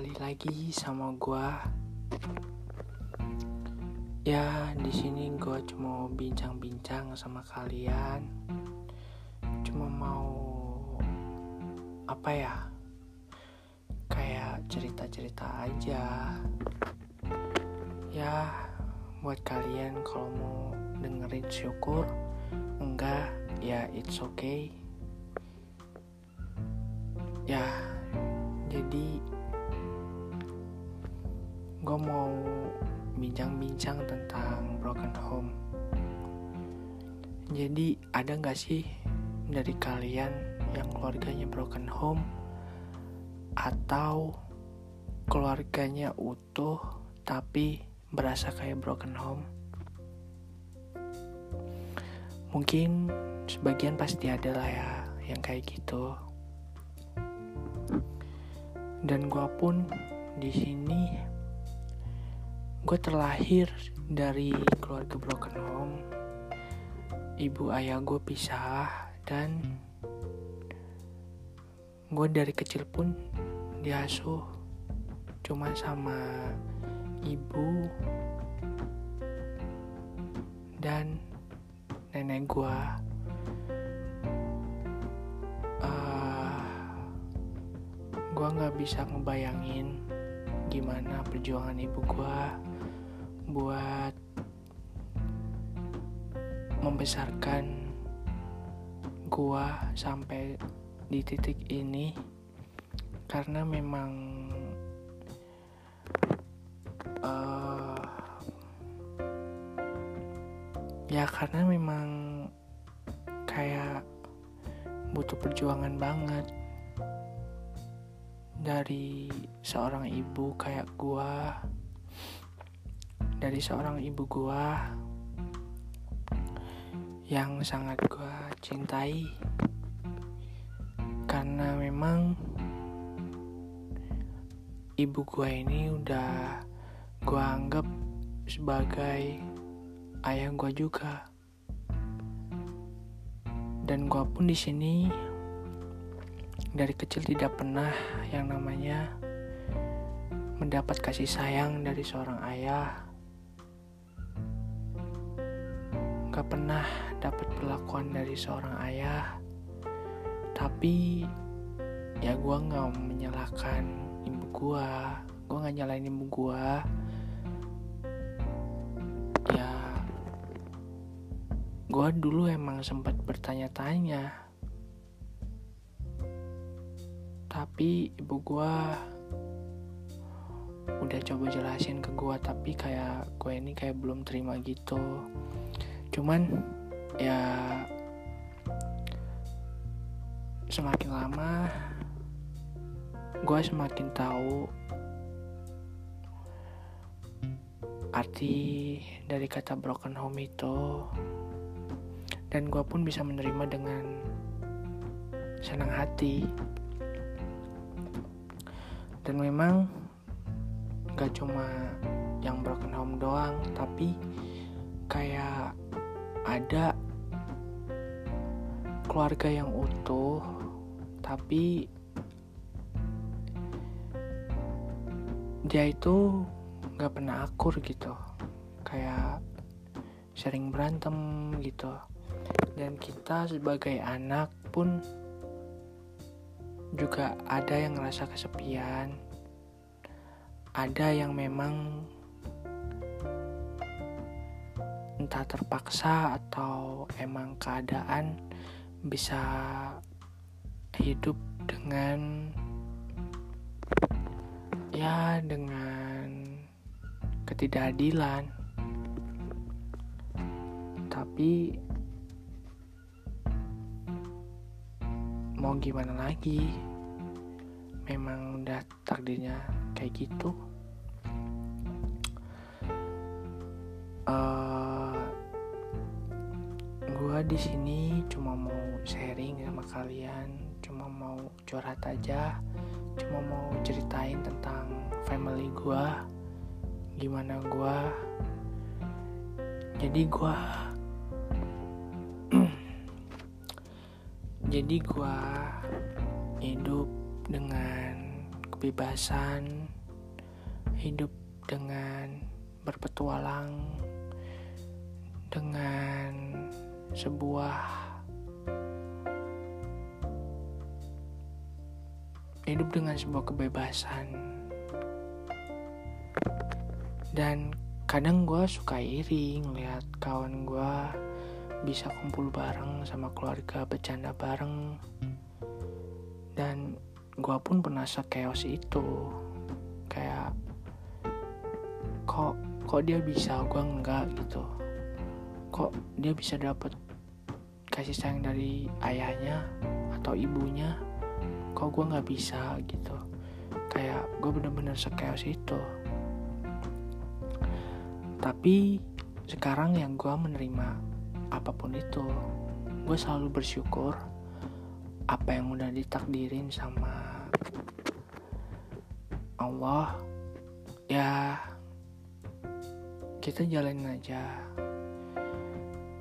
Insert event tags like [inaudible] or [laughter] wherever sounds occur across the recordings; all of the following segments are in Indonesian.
kembali lagi sama gua. Ya, di sini gua cuma bincang-bincang sama kalian. Cuma mau apa ya? Kayak cerita-cerita aja. Ya, buat kalian kalau mau dengerin syukur, enggak ya it's okay. Gue mau bincang-bincang tentang broken home. Jadi ada gak sih dari kalian yang keluarganya broken home atau keluarganya utuh tapi berasa kayak broken home? Mungkin sebagian pasti ada lah ya yang kayak gitu. Dan gue pun di sini gue terlahir dari keluarga broken home. Ibu ayah gue pisah dan gue dari kecil pun diasuh. Cuma sama ibu dan nenek gue gue nggak bisa ngebayangin gimana perjuangan ibu gue buat membesarkan gue sampai di titik ini karena memang uh, ya karena memang kayak butuh perjuangan banget dari seorang ibu kayak gua dari seorang ibu gua yang sangat gua cintai karena memang ibu gua ini udah gua anggap sebagai ayah gua juga dan gua pun di sini dari kecil tidak pernah yang namanya mendapat kasih sayang dari seorang ayah. Gak pernah dapat perlakuan dari seorang ayah. Tapi ya gue gak menyalahkan ibu gue. Gue gak nyalain ibu gue. Ya gue dulu emang sempat bertanya-tanya tapi ibu gua udah coba jelasin ke gua tapi kayak gue ini kayak belum terima gitu cuman ya semakin lama gue semakin tahu arti dari kata broken home itu dan gue pun bisa menerima dengan senang hati. Dan memang gak cuma yang broken home doang tapi kayak ada keluarga yang utuh tapi dia itu gak pernah akur gitu. Kayak sering berantem gitu. Dan kita sebagai anak pun juga ada yang ngerasa kesepian, ada yang memang entah terpaksa atau emang keadaan bisa hidup dengan ya dengan ketidakadilan. Tapi mau gimana lagi? Memang udah takdirnya kayak gitu cuma mau curhat aja cuma mau ceritain tentang family gua gimana gua. Jadi gua [clears throat] jadi gua hidup dengan kebebasan, hidup dengan berpetualang, dengan sebuah hidup dengan sebuah kebebasan. Dan kadang gue suka iri ngeliat kawan gue bisa kumpul bareng sama keluarga bercanda bareng. Dan gue pun pernah sekeos itu. Kayak kok kok dia bisa? Gue enggak gitu. Kok dia bisa dapet kasih sayang dari ayahnya atau ibunya kok gue nggak bisa gitu. Kayak gue bener-bener sekeos itu. Tapi sekarang yang gue menerima apa pun itu gue selalu bersyukur apa yang udah ditakdirin sama Allah. Ya kita jalanin aja.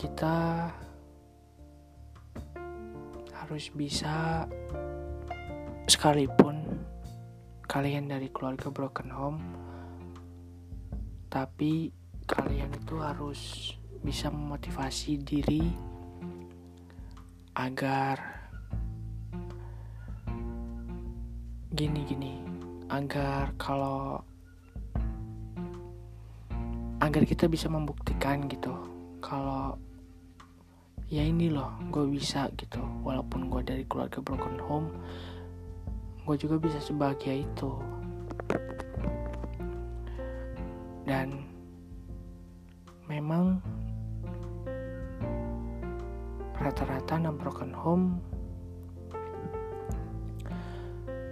Kita harus bisa sekalipun kalian dari keluarga broken home tapi kalian itu harus bisa memotivasi diri agar gini-gini agar kalau agar kita bisa membuktikan gitu kalau ya ini loh gue bisa gitu walaupun gue dari keluarga broken home gue juga bisa sebahagia itu. Dan memang rata-rata anak broken home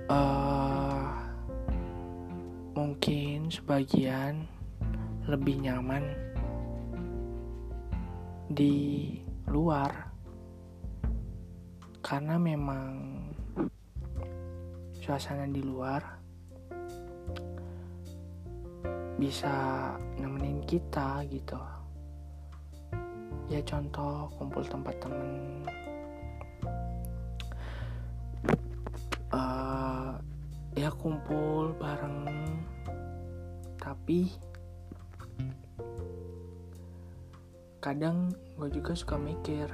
uh, mungkin sebagian lebih nyaman di luar. Karena memang suasana di luar bisa nemenin kita gitu. Ya contoh kumpul tempat temen. Uh, ya kumpul bareng. Tapi kadang gue juga suka mikir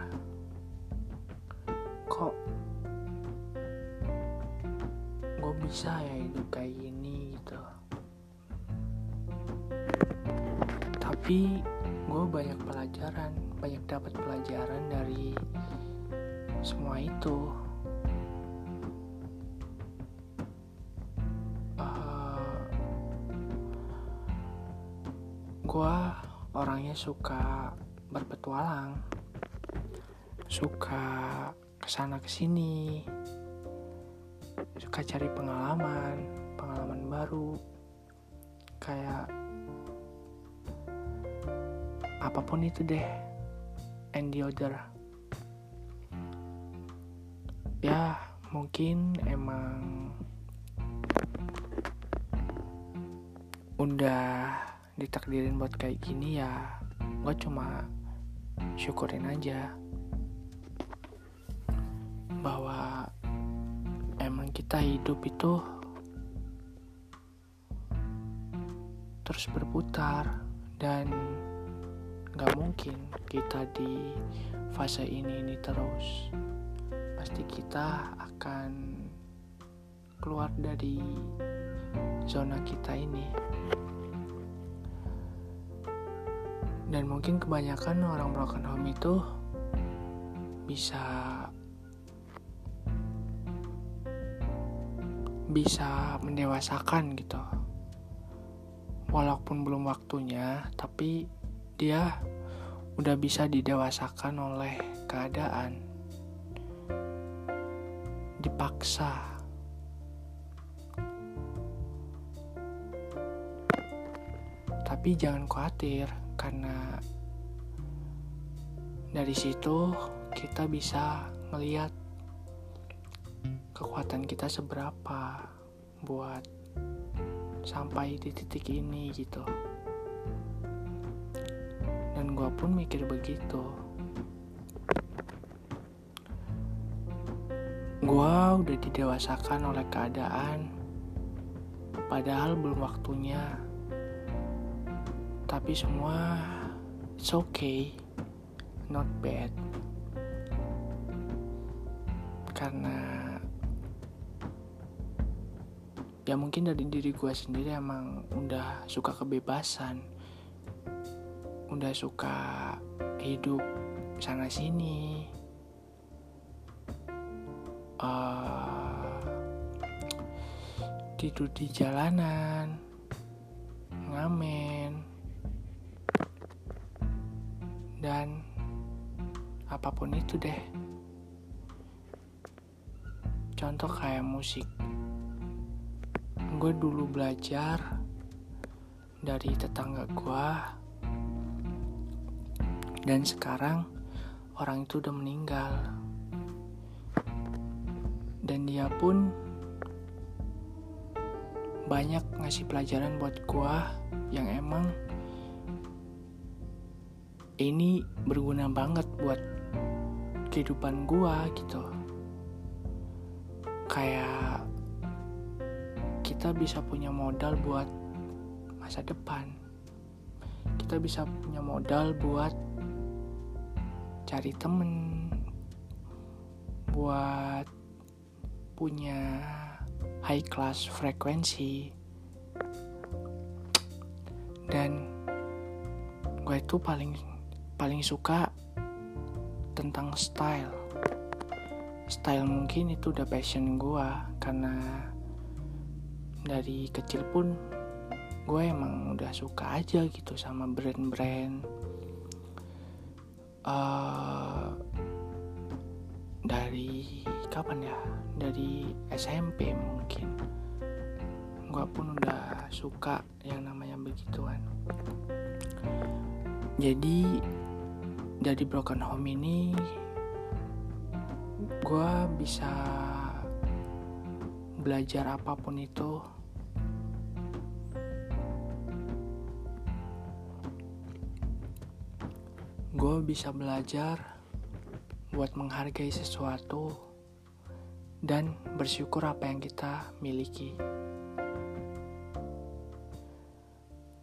tapi gue banyak pelajaran banyak dapat pelajaran dari semua itu. Uh, eh, gue orangnya suka berpetualang suka ke sana ke sini suka cari pengalaman pengalaman baru. Kayak apa pun itu deh and the other. Ya mungkin emang udah ditakdirin buat kayak gini ya gue cuma syukurin aja bahwa emang kita hidup itu terus berputar dan Gak mungkin kita di fase ini ini terus. Pasti kita akan keluar dari zona kita ini. Dan mungkin kebanyakan orang broken home itu bisa bisa mendewasakan gitu. Walaupun belum waktunya, tapi dia udah bisa didewasakan oleh keadaan, dipaksa. Tapi jangan khawatir, karena dari situ kita bisa melihat kekuatan kita seberapa buat sampai di titik ini gitu gue pun mikir begitu. Gue udah didewasakan oleh keadaan padahal belum waktunya. Tapi semua it's okay not bad. Karena ya mungkin dari diri gue sendiri emang udah suka kebebasan udah suka hidup sana sini. Uh, tidur di jalanan ngamen dan apa pun itu deh. Contoh kayak musik. Gue dulu belajar dari tetangga gue dan sekarang orang itu udah meninggal. Dan dia pun banyak ngasih pelajaran buat gue yang emang ini berguna banget buat kehidupan gua gitu. Kayak kita bisa punya modal buat masa depan. Kita bisa punya modal buat cari temen buat punya high class frekuensi. Dan gue itu paling paling suka tentang style. Style mungkin itu udah passion gue karena dari kecil pun gue emang udah suka aja gitu sama brand-brand uh, dari kapan ya? Dari SMP mungkin. Gue pun udah suka yang namanya begituan. Jadi dari broken home ini gue bisa belajar apa pun itu gue bisa belajar buat menghargai sesuatu dan bersyukur apa yang kita miliki.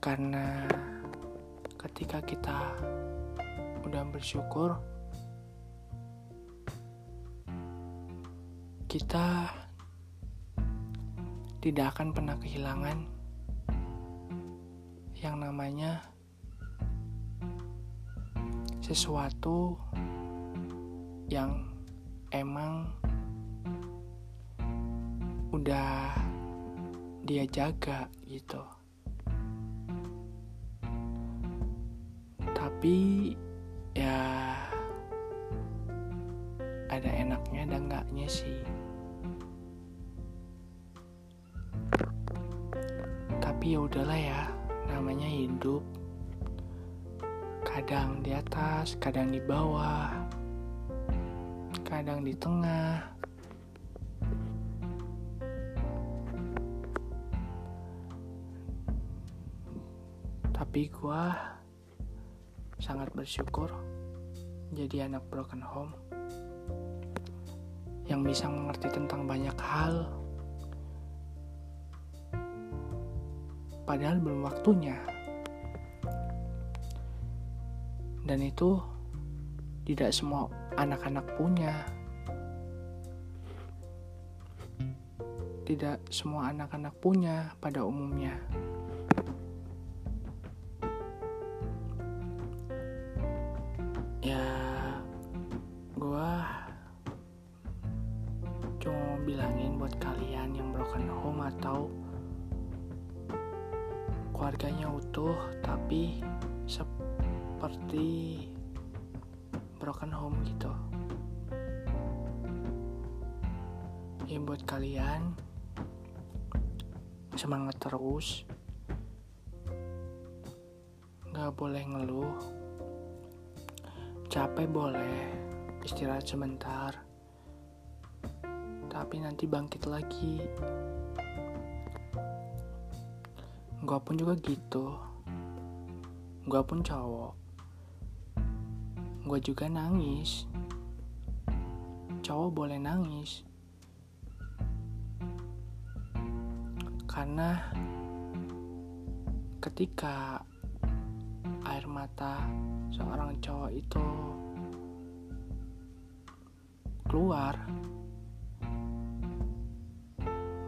Karena ketika kita udah bersyukur kita tidak akan pernah kehilangan yang namanya sesuatu yang emang udah dia jaga gitu. tapi ya ada enaknya dan enggaknya sih tapi ya udahlah ya namanya hidup kadang di atas kadang di bawah kadang di tengah. Tapi gua sangat bersyukur jadi anak broken home yang bisa mengerti tentang banyak hal. Padahal belum waktunya dan itu tidak semua anak-anak punya. Tidak semua anak-anak punya pada umumnya. Ya gue cuma mau bilangin buat kalian yang broken home atau keluarganya utuh tapi seperti broken home gitu ya buat kalian semangat terus nggak boleh ngeluh Capek boleh, istirahat sebentar, tapi nanti bangkit lagi. Gua pun juga gitu. Gua pun cowok. Gua juga nangis. Cowok boleh nangis. karena ketika air mata seorang cowok itu keluar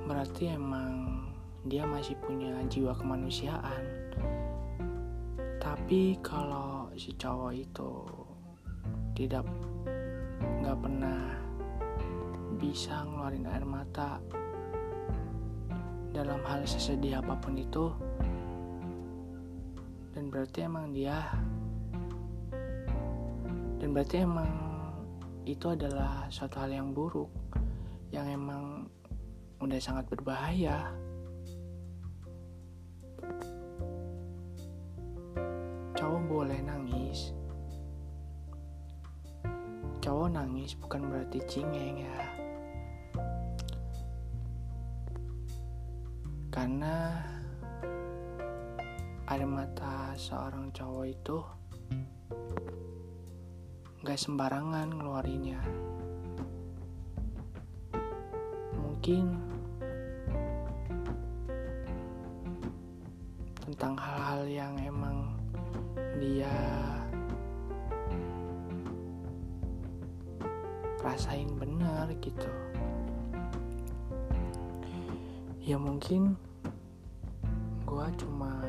berarti emang dia masih punya jiwa kemanusiaan tapi kalau si cowok itu tidak nggak pernah bisa ngeluarin air mata. Dalam hal sesedih apa pun itu dan berarti emang dia dan berarti emang itu adalah suatu hal yang buruk yang emang udah sangat berbahaya bukan berarti cingeng ya. Karena air mata seorang cowok itu gak sembarangan ngeluarinnya. Mungkin tentang hal-hal yang emang dia rasain benar gitu. Ya mungkin gue cuma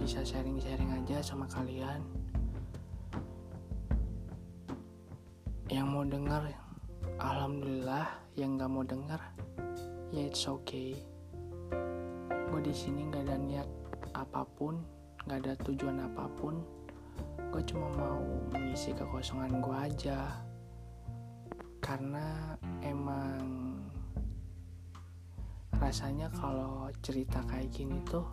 bisa sharing-sharing aja sama kalian. Yang mau denger alhamdulillah yang nggak mau denger ya it's okay. Gue di sini nggak ada niat apa pun nggak ada tujuan apa pun. Gue cuma mau mengisi kekosongan gue aja karena emang rasanya kalau cerita kayak gini tuh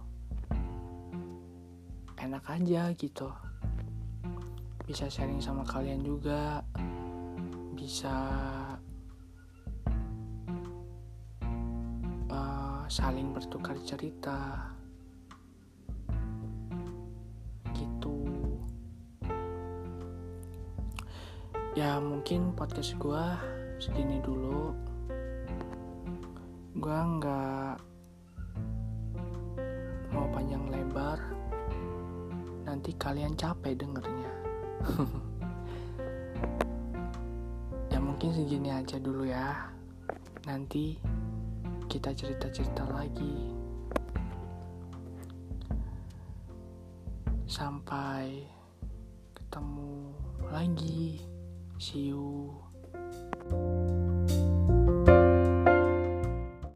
enak aja gitu. Bisa sharing sama kalian juga. Bisa uh, saling bertukar cerita. Gitu. Ya mungkin podcast gua segini dulu. Gue nggak mau panjang lebar. Nanti kalian capek dengernya. [laughs] Ya mungkin segini aja dulu ya. Nanti kita cerita-cerita lagi. Sampai ketemu lagi. See you